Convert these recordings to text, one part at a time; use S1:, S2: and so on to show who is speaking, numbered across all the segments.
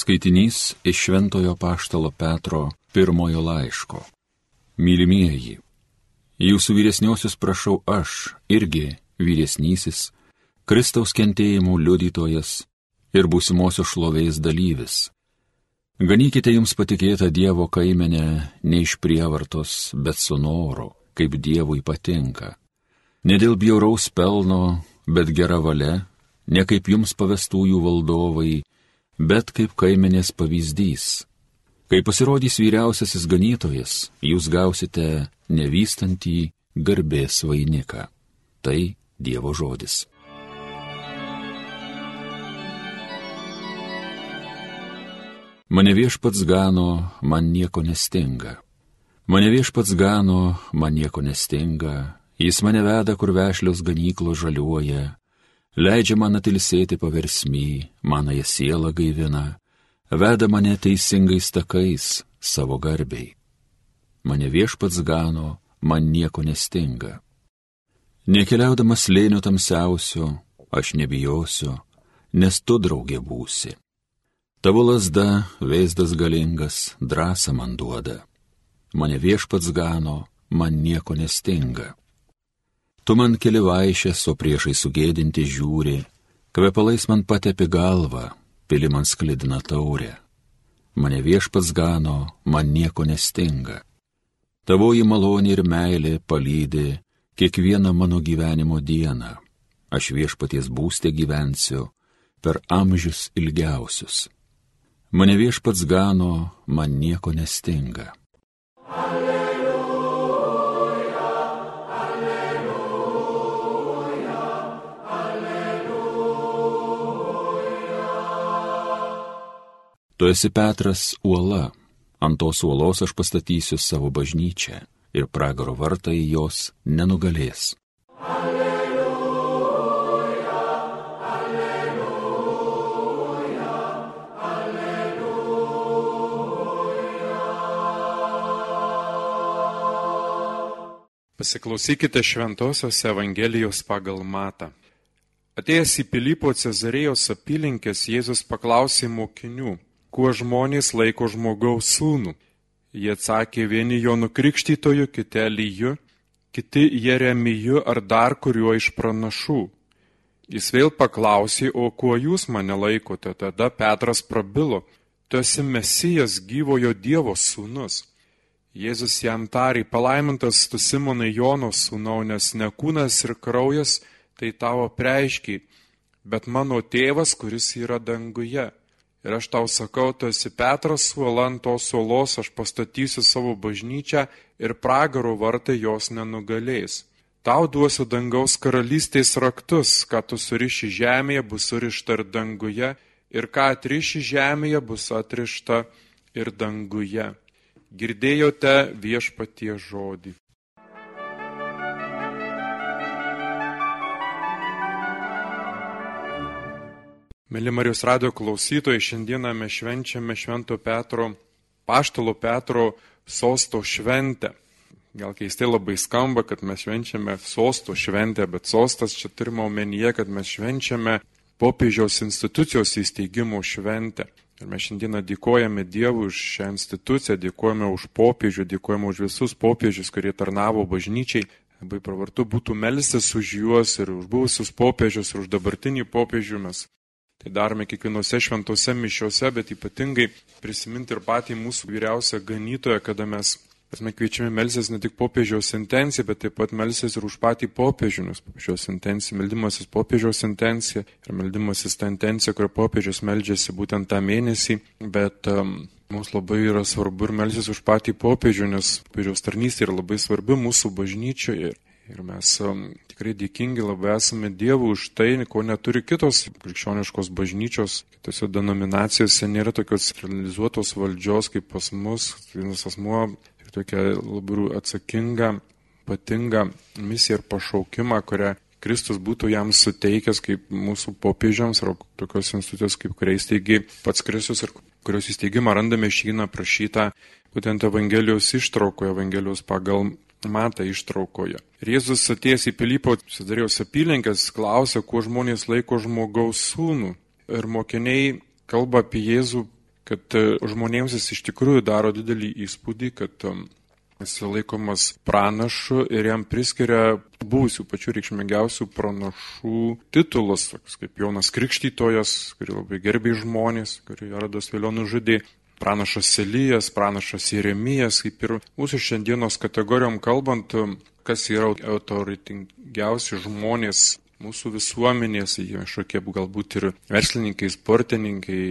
S1: Skaitinys iš Šventojo Paštalo Petro pirmojo laiško. Mylimieji, jūsų vyresniosius prašau aš, irgi vyresnysis, Kristaus kentėjimų liudytojas ir būsimosios šlovės dalyvis. Ganykite jums patikėtą Dievo kaimenę ne iš prievartos, bet su noru, kaip Dievui patinka. Ne dėl bjauraus pelno, bet gera valia, ne kaip jums pavestųjų valdovai, bet kaip kaimenės pavyzdys. Kai pasirodys vyriausiasis ganytojas, jūs gausite nevystantį garbės vainiką. Tai Dievo žodis. Mane viešpats gano, man nieko nestinga. Mane viešpats gano, man nieko nestinga. Jis mane veda, kur vešlios ganyklos žaliuoja, leidžia man atilsėti paversmy, manąją sielą gaivina, veda mane teisingais takais savo garbiai. Mane viešpats gano, man nieko nestinga. Nekeliaudamas lėnių tamsiausių, aš nebijosiu, nes tu draugė būsi. Tavo lasda, vaizdas galingas, drąsą man duoda. Mane viešpats gano, man nieko nestinga. Tu man keli vaišės, o priešai sugėdinti žiūri, kvepalais man patepi galvą, pili man sklidina taurę. Mane viešpats gano, man nieko nestinga. Tavoji malonė ir meilė palydė kiekvieną mano gyvenimo dieną. Aš viešpaties būstė gyvensiu per amžius ilgiausius. Mane viešpats gano, man nieko nestinga. Tu esi Petras uola, ant tos uolos aš pastatysiu savo bažnyčią ir pragaro vartai jos nenugalės. Alleluja, alleluja,
S2: alleluja. Pasiklausykite Šventojios Evangelijos pagal Matą. Atėjęs į Pilypo Cezarėjos apylinkės, Jėzus paklausė mokinių kuo žmonės laiko žmogaus sūnų. Jie atsakė vieni jo nukrikštytoju, kiti Elyju, kiti Jeremiju ar dar kuriuo iš pranašų. Jis vėl paklausė, o kuo jūs mane laikote? Tada Petras prabilo, tu esi Mesijas gyvojo Dievo sūnus. Jėzus jam tarė, palaimintas tu Simonai Jono sūnau, nes ne kūnas ir kraujas tai tavo preiškiai, bet mano tėvas, kuris yra danguje. Ir aš tau sakau, tu esi Petras suola ant tos suolos, aš pastatysiu savo bažnyčią ir pragaro vartai jos nenugalės. Tau duosiu dangaus karalystės raktus, ką tu suriši žemėje, bus surišta ir danguje, ir ką atriši žemėje, bus atrišta ir danguje. Girdėjote viešpatie žodį. Mėly Marijos radio klausytojai, šiandieną mes švenčiame Švento Petro, Paštalo Petro sosto šventę. Gal keistai labai skamba, kad mes švenčiame sosto šventę, bet sostas čia turime omenyje, kad mes švenčiame popiežiaus institucijos įsteigimo šventę. Ir mes šiandieną dėkojame Dievui už šią instituciją, dėkojame už popiežių, dėkojame už visus popiežius, kurie tarnavo bažnyčiai. Labai pravartu būtų melstis už juos ir už buvusius popiežius ir už dabartinį popiežių. Mes Tai darome kiekvienose šventose mišiuose, bet ypatingai prisiminti ir patį mūsų vyriausią ganytoją, kada mes Mes kviečiame melsis ne tik popiežiaus intenciją, bet taip pat melsis ir už patį popiežių, nes popiežiaus intencija, meldimasis popiežiaus intencija ir meldimasis ta intencija, kur popiežius meldžiasi būtent tą mėnesį, bet um, mums labai yra svarbu ir melsis už patį popiežių, nes popiežiaus tarnystė yra labai svarbi mūsų bažnyčioje. Ir mes um, tikrai dėkingi labai esame Dievui už tai, ko neturi kitos krikščioniškos bažnyčios, kitose denominacijose nėra tokios centralizuotos valdžios kaip pas mus, vienas asmuo ir tokia labai atsakinga, patinga misija ir pašaukimą, kurią Kristus būtų jam suteikęs kaip mūsų popiežiams ar tokios institucijos, kaip kuriais teigi pats Kristus ir kurios įsteigimą randame šyną prašytą būtent Evangelijos ištraukoje, Evangelijos pagal matą ištraukoje. Ir Jėzus atėjęs į Pilypo Cezarijos apylinkės klausė, kuo žmonės laiko žmogaus sūnų. Ir mokiniai kalba apie Jėzų kad e, žmonėms jis iš tikrųjų daro didelį įspūdį, kad e, jis laikomas pranašu ir jam priskiria buvusių pačių reikšmingiausių pranašų titulus, toks kaip Jonas Krikštytojas, kurį labai gerbiai žmonės, kurį Aradas vėliau nužudė. Pranašas Elijas, pranašas Jeremijas, kaip ir mūsų šiandienos kategorijom kalbant, kas yra autoritingiausi žmonės mūsų visuomenės, kažkokie galbūt ir verslininkai, sportininkai,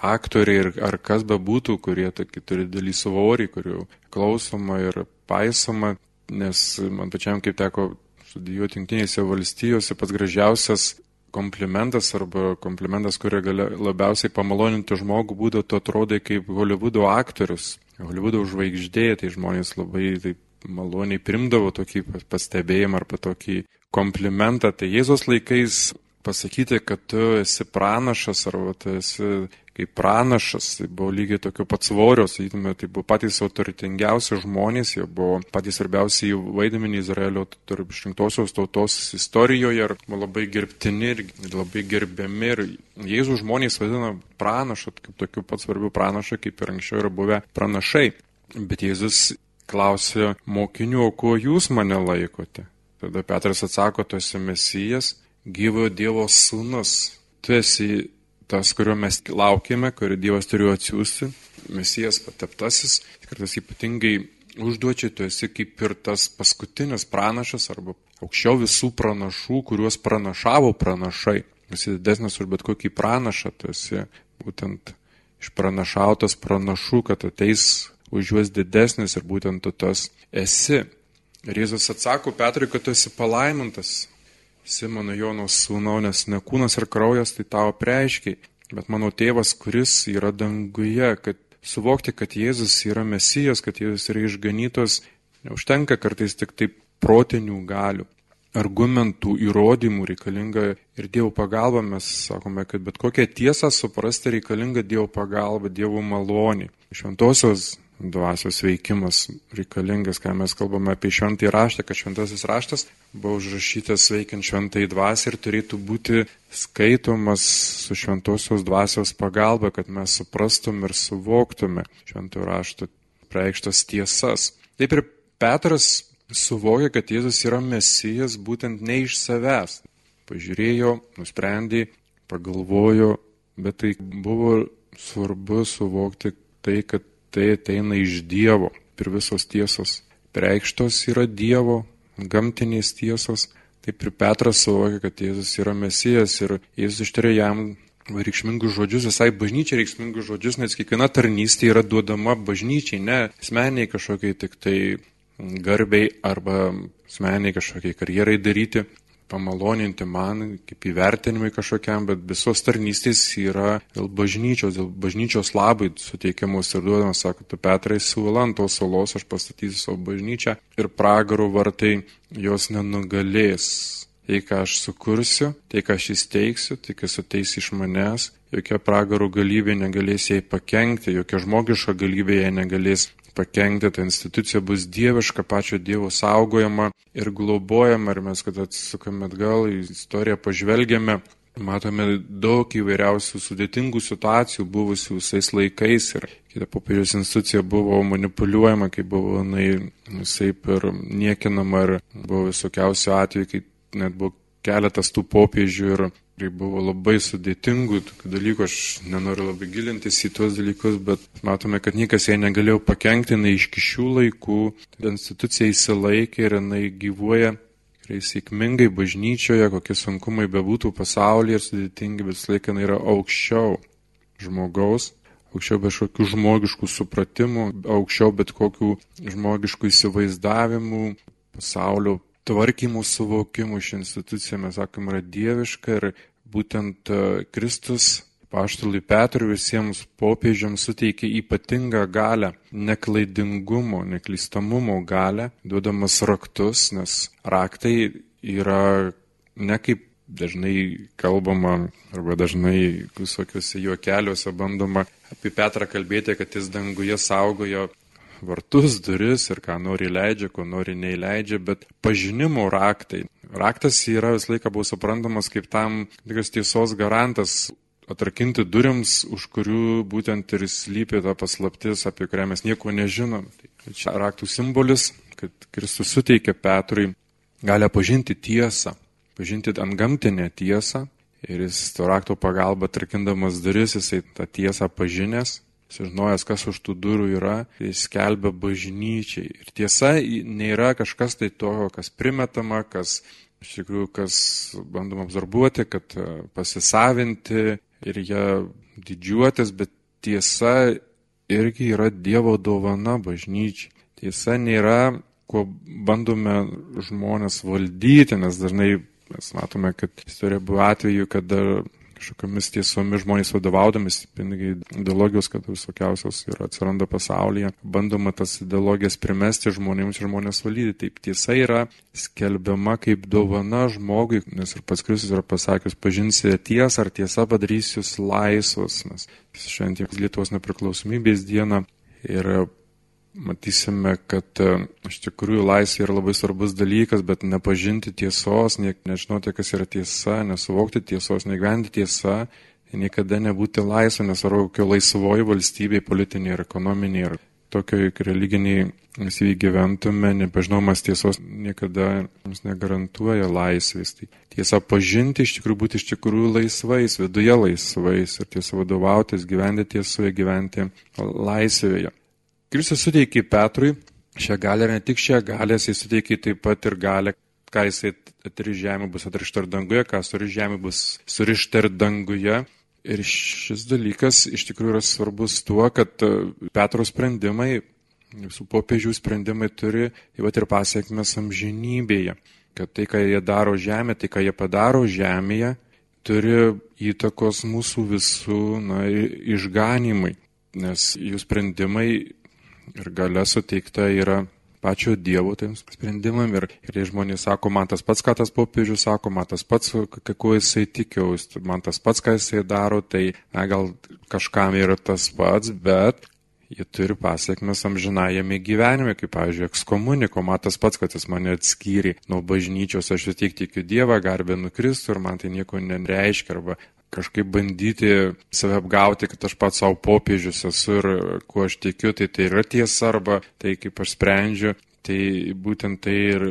S2: aktoriai ir, ar kas be būtų, kurie tokį turi dalį svorį, kurių klausoma ir paisoma, nes man pačiam kaip teko studijuoti Junktinėse valstijose, pats gražiausias komplimentas arba komplimentas, kurie gali labiausiai pamaloninti žmogų, būdavo tu atrodai kaip Hollywoodo aktorius, Hollywoodo žvaigždė, tai žmonės labai taip maloniai primdavo tokį pastebėjimą arba tokį komplimentą. Tai Jėzos laikais pasakyti, kad tu esi pranašas arba tu esi kaip pranašas, tai buvo lygiai tokio pat svorio, sakytume, tai buvo patys autoritingiausi žmonės, jie buvo patys svarbiausiai vaidmenį Izraelio tarp išrinktosios tautos istorijoje ir labai gerbtini ir labai gerbiami. Ir Jėzų žmonės vadina pranašą, kaip tokiu pat svarbiu pranašą, kaip ir anksčiau yra buvę pranašai. Bet Jėzus klausė mokinių, o kuo jūs mane laikote? Tada Petras atsako, tu esi Mesijas, gyvojo Dievo sūnus. Tu esi tas, kurio mes laukėme, kurį Dievas turėjo atsiųsti, Mesijas pateptasis, kartais ypatingai užduočiai tu esi kaip ir tas paskutinis pranašas arba aukščiau visų pranašų, kuriuos pranašavo pranašai. Esi didesnis už bet kokį pranašą, tu esi būtent išpranašautas pranašų, kad ateis už juos didesnis ir būtent tu tas esi. Ir Jėzus atsako Petrui, kad tu esi palaimintas, Simono Jono sūnau, nes ne kūnas ir kraujas tai tavo preiškiai, bet mano tėvas, kuris yra danguje, kad suvokti, kad Jėzus yra mesijas, kad Jėzus yra išganytos, neužtenka kartais tik taip protinių galių, argumentų, įrodymų reikalinga ir Dievo pagalba. Mes sakome, kad bet kokią tiesą suprasti reikalinga Dievo pagalba, Dievo malonė. Šventosios dvasios veikimas reikalingas, kai mes kalbame apie šventąjį raštą, kad šventasis raštas buvo užrašytas veikiant šventai dvasiai ir turėtų būti skaitomas su šventosios dvasios pagalba, kad mes suprastum ir suvoktume šventojo rašto preikštas tiesas. Taip ir Petras suvokia, kad Jėzus yra mesijas būtent ne iš savęs. Pažiūrėjo, nusprendė, pagalvojo, bet tai buvo svarbu suvokti tai, kad tai ateina iš Dievo ir visos tiesos. Preikštos yra Dievo, gamtinės tiesos. Taip ir Petras suvokia, kad Jėzus yra mesijas ir Jėzus ištarė jam reikšmingus žodžius, visai bažnyčiai reikšmingus žodžius, nes kiekviena tarnystė yra duodama bažnyčiai, ne asmeniai kažkokiai tik tai garbiai arba asmeniai kažkokiai karjerai daryti pamaloninti man, kaip įvertinimai kažkokiam, bet visos tarnystės yra dėl bažnyčios, dėl bažnyčios labai suteikiamos ir duodamos, sako, tu Petrai, suvala ant tos salos, aš pastatysiu savo bažnyčią ir pragarų vartai jos nenugalės. Tai, ką aš sukursiu, tai, ką aš įsteigsiu, tai, kas ateis iš manęs, jokia pragarų galybė negalės jai pakengti, jokia žmogiška galybė jai negalės pakengti, ta institucija bus dieviška, pačio Dievo saugojama ir globojama. Ir mes, kad atsukame atgal į istoriją, pažvelgiame, matome daug įvairiausių sudėtingų situacijų buvusių visais laikais ir kita popiežiaus institucija buvo manipuliuojama, kai buvo jinai visai per niekinama ir buvo visokiausių atvejų, kai net buvo keletas tų popiežių ir Tai buvo labai sudėtingų dalykų, aš nenoriu labai gilintis į tuos dalykus, bet matome, kad niekas jai negalėjo pakengti, jinai iš kišių laikų, institucija įsilaikė ir jinai gyvuoja tikrai sėkmingai bažnyčioje, kokie sunkumai bebūtų pasaulyje ir sudėtingi, bet laiką jinai yra aukščiau žmogaus, aukščiau bet kokių žmogiškų supratimų, aukščiau bet kokių žmogiškų įsivaizdavimų, pasaulio tvarkymų suvokimų ši institucija, mes sakom, yra dieviška ir būtent e, Kristus paštului Petrui visiems popiežiams suteikė ypatingą galę, neklaidingumo, neklystamumo galę, duodamas raktus, nes raktai yra ne kaip dažnai kalbama arba dažnai visokiuose juokeliuose bandoma apie Petrą kalbėti, kad jis danguje saugojo vartus, duris ir ką nori leidžia, ko nori neįleidžia, bet pažinimo raktai. Raktas yra visą laiką buvo suprantamas kaip tam tikras tiesos garantas. atrakinti durims, už kurių būtent ir slypi ta paslaptis, apie kurią mes nieko nežinom. Tai čia raktų simbolis, kad Kristus suteikia Petrui galę pažinti tiesą, pažinti antgamtinę tiesą. Ir jis to rakto pagalba, trakindamas duris, jisai tą tiesą pažinęs, sužinojęs, kas už tų durų yra, jis skelbia bažnyčiai. Ir tiesa nėra kažkas tai to, kas primetama, kas iš tikrųjų, kas bandom absorbuoti, kad e, pasisavinti ir ją didžiuotis, bet tiesa irgi yra Dievo dovana bažnyčiai. Tiesa nėra, kuo bandome žmonės valdyti, nes dažnai mes matome, kad istorija buvo atveju, kada kažkokiamis tiesomis žmonės vadovaudomis, pinigai ideologijos, kad visokiausios ir atsiranda pasaulyje, bandoma tas ideologijas primesti žmonėms ir žmonės valyti. Taip tiesa yra skelbiama kaip dovana žmogui, nes ir pats Kristus yra pasakęs, pažinsite tiesą, ar tiesa padarys jūs laisvus, nes šiandien Lietuvos nepriklausomybės diena ir matysime, kad e, iš tikrųjų laisvė yra labai svarbus dalykas, bet nepažinti tiesos, ne, nežinoti, kas yra tiesa, nesuvokti tiesos, negyventi tiesa, niekada nebūti laisvė, nesvarbu, kokio laisvoji valstybė, politinė ir ekonominė ir tokio religiniai visi gyventume, nepažinomas tiesos niekada mums negarantuoja laisvės. Tai tiesa pažinti iš tikrųjų būti iš tikrųjų laisvais, viduje laisvais ir tiesa vadovautis, gyventi tiesoje, gyventi laisvėje. Kristus suteikė Petrui šią galę ir ne tik šią galę, jisai suteikė taip pat ir galę, ką jisai atri žemė bus atrišta ir danguje, ką suri žemė bus surišta ir danguje. Ir šis dalykas iš tikrųjų yra svarbus tuo, kad e, Petro sprendimai, visų popiežių sprendimai turi pat ir pasiekmes amžinybėje. Kad tai, ką jie daro žemė, tai, ką jie padaro žemėje, turi įtakos mūsų visų na, išganimai. Nes jų sprendimai ir gale suteikta yra pačio Dievo tiems sprendimam. Ir, ir žmonės sako, man tas pats, ką tas popiežius sako, man tas pats, kuo jisai tikiau, man tas pats, ką jisai daro, tai na, gal kažkam yra tas pats, bet jie turi pasiekmes amžinajame gyvenime, kaip, pavyzdžiui, ekskomuniko, man tas pats, kad jis mane atskyrė nuo bažnyčios, aš vis tiek tikiu Dievą, garbė nukristų ir man tai nieko nereiškia, arba kažkaip bandyti save apgauti, kad aš pats savo popiežius esu ir kuo aš tikiu, tai tai yra tiesa arba tai kaip aš sprendžiu, tai būtent tai ir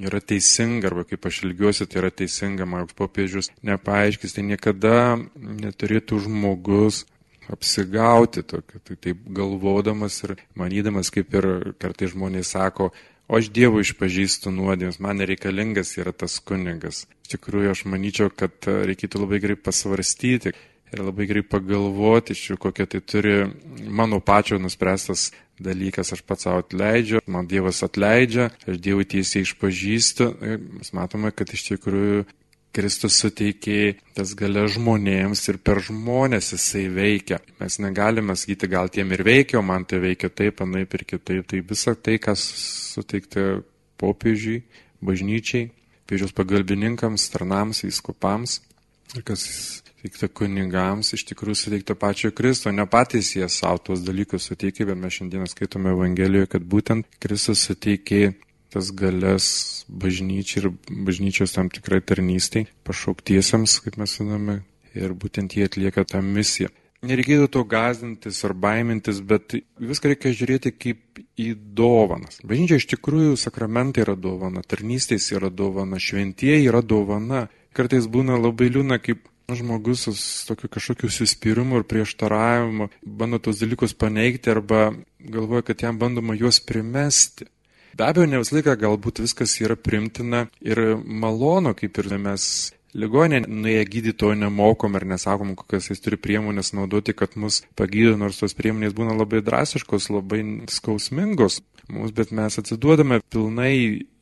S2: yra teisinga arba kaip aš ilgiuosi, tai yra teisinga, man popiežius nepaaiškis, tai niekada neturėtų žmogus apsigauti, tokio, tai taip galvodamas ir manydamas, kaip ir kartai žmonės sako, o aš Dievui išpažįstu nuodėmes, man nereikalingas yra tas kunigas. Iš tikrųjų, aš manyčiau, kad e, reikėtų labai gerai pasvarstyti ir labai gerai pagalvoti, iš jų kokia tai turi mano pačio nuspręstas dalykas, aš pats savo atleidžiu, man Dievas atleidžia, aš Dievui tiesiai išpažįstu. Mes matome, kad iš tikrųjų Kristus suteikė tas galia žmonėms ir per žmonės jisai veikia. Mes negalime sakyti, gal tiem ir veikia, o man tai veikia taip, anaip ir kitaip. Tai visa tai, kas suteikta popiežiui, bažnyčiai, piežiaus pagalbininkams, tarnams, įskupams ir kas suteikta kunigams, iš tikrųjų suteikta pačio Kristo, ne patys jie savo tuos dalykus suteikė, bet mes šiandieną skaitome Evangelijoje, kad būtent Kristus suteikė tas galės bažnyčiai ir bažnyčios tam tikrai tarnystai, pašauktiesiams, kaip mes žinome, ir būtent jie atlieka tą misiją. Nereikėtų to gazdintis ar baimintis, bet viską reikia žiūrėti kaip į dovanas. Bažnyčia iš tikrųjų sakramentai yra dovana, tarnystės yra dovana, šventieji yra dovana. Kartais būna labai liūna, kaip žmogus su tokiu kažkokiu suspirimu ir prieštaravimu bando tos dalykus paneigti arba galvoja, kad jam bandoma juos primesti. Be abejo, ne visą laiką galbūt viskas yra primtina ir malonu, kaip ir mes ligonė nuėję gydytojo nemokom ir nesakom, kokias jis turi priemonės naudoti, kad mus pagydo, nors tos priemonės būna labai drastiškos, labai skausmingos mums, bet mes atsiduodame pilnai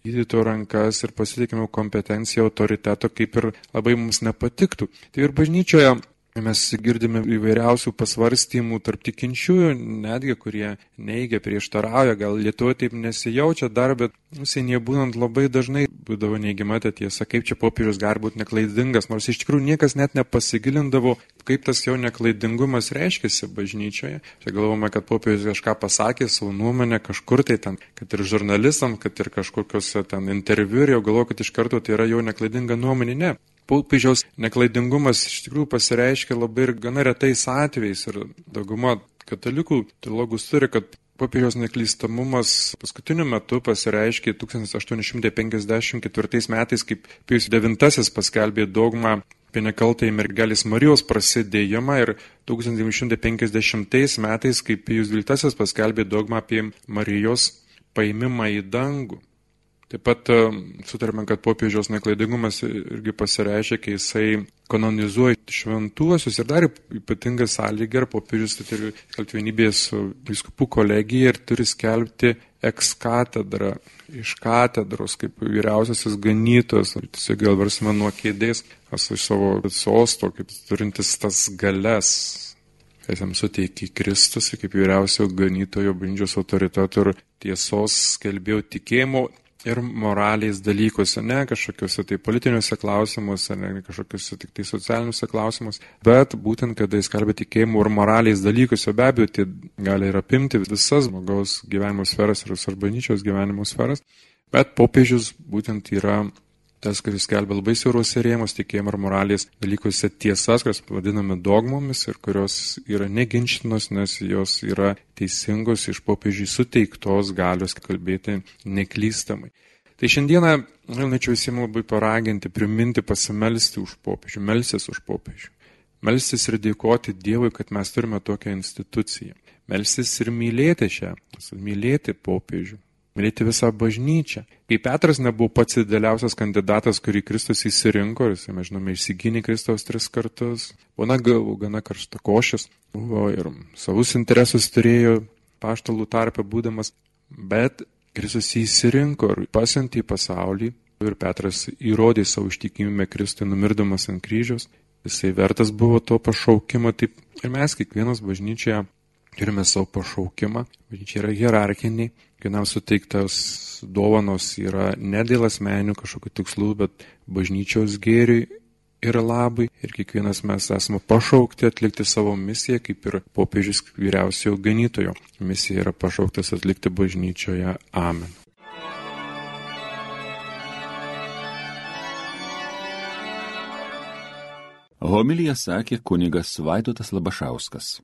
S2: gydytojo rankas ir pasitikime kompetenciją, autoriteto, kaip ir labai mums nepatiktų. Tai ir bažnyčioje Mes girdime įvairiausių pasvarstymų tarp tikinčiųjų, netgi kurie neigia, prieštarauja, gal Lietuvoje taip nesijaučia dar, bet užsienyje būnant labai dažnai būdavo neigiama ta tiesa, kaip čia popiežius gali būti neklaidingas, nors iš tikrųjų niekas net nepasigilindavo, kaip tas jo neklaidingumas reiškiasi bažnyčioje. Čia galvome, kad popiežius kažką pasakė, savo nuomonę kažkur tai ten, kad ir žurnalistam, kad ir kažkokiuose ten interviu ir jau galvoju, kad iš karto tai yra jo neklaidinga nuomonė. Ne. Popiežiaus neklaidingumas iš tikrųjų pasireiškia labai ir gana retais atvejais ir dauguma katalikų teologų turi, kad popiežiaus neklystamumas paskutiniu metu pasireiškė 1854 metais, kaip Pijus IX paskelbė dogmą apie nekaltąjį mergelės Marijos prasidėjimą ir 1950 metais, kai Pijus XII paskelbė dogmą apie Marijos paimimą į dangų. Taip pat sutarėme, kad popiežiaus neklaidingumas irgi pasireiškia, kai jisai kanonizuoja šventuosius ir dar ypatingą sąlygą, ir popiežius turi skelbti vienybės su biskupų kolegija ir turi skelbti eks katedrą iš katedros kaip vyriausiasis ganytojas, tiesiog gal varsime nuo kėdės, esu iš savo sosto, kaip turintis tas galias, kas jam suteikė Kristus ir kaip vyriausio ganytojo bandžios autoriteto ir tiesos skelbėjo tikėjimo ir moraliais dalykuose, ne kažkokiuose tai politiniuose klausimuose, ne kažkokiuose tik tai socialiniuose klausimuose, bet būtent, kada jis kalbė tikėjimu ir moraliais dalykuose, be abejo, tai gali ir apimti visas žmogaus gyvenimo sferas ir sarbanyčios gyvenimo sferas, bet popiežius būtent yra tas, kuris skelbia labai siauros rėmus tikėjimo ir moralės dalykuose tiesas, kurias vadiname dogmomis ir kurios yra neginčinos, nes jos yra teisingos iš popiežiui suteiktos galios kalbėti neklystamai. Tai šiandieną norėčiau visiems labai paraginti, priminti, pasimelsti už popiežių, melsis už popiežių. Melstis ir dėkoti Dievui, kad mes turime tokią instituciją. Melstis ir mylėti šią, mylėti popiežių, mylėti visą bažnyčią. Kai Petras nebuvo pats dideliausias kandidatas, kurį Kristus įsirinko, jis, mes žinome, išsigynė Kristaus tris kartus, buvo gana, gana karšta košis, buvo ir savus interesus turėjo paštalų tarpe būdamas, bet Kristus jį įsirinko ir pasiuntė į pasaulį ir Petras įrodė savo ištikimybę Kristui numirdamas ant kryžiaus. Jisai vertas buvo to pašaukimo, taip ir mes kiekvienas bažnyčioje turime savo pašaukimą, bažnyčia yra hierarchiniai, kiekvienam suteiktas dovanos yra ne dėl asmeninių kažkokių tikslų, bet bažnyčios gėriui ir labai. Ir kiekvienas mes esame pašaukti atlikti savo misiją, kaip ir popiežius vyriausiojo ganytojo. Misija yra pašauktas atlikti bažnyčioje. Amen.
S1: Homilija sakė kunigas Vaidotas Labašauskas.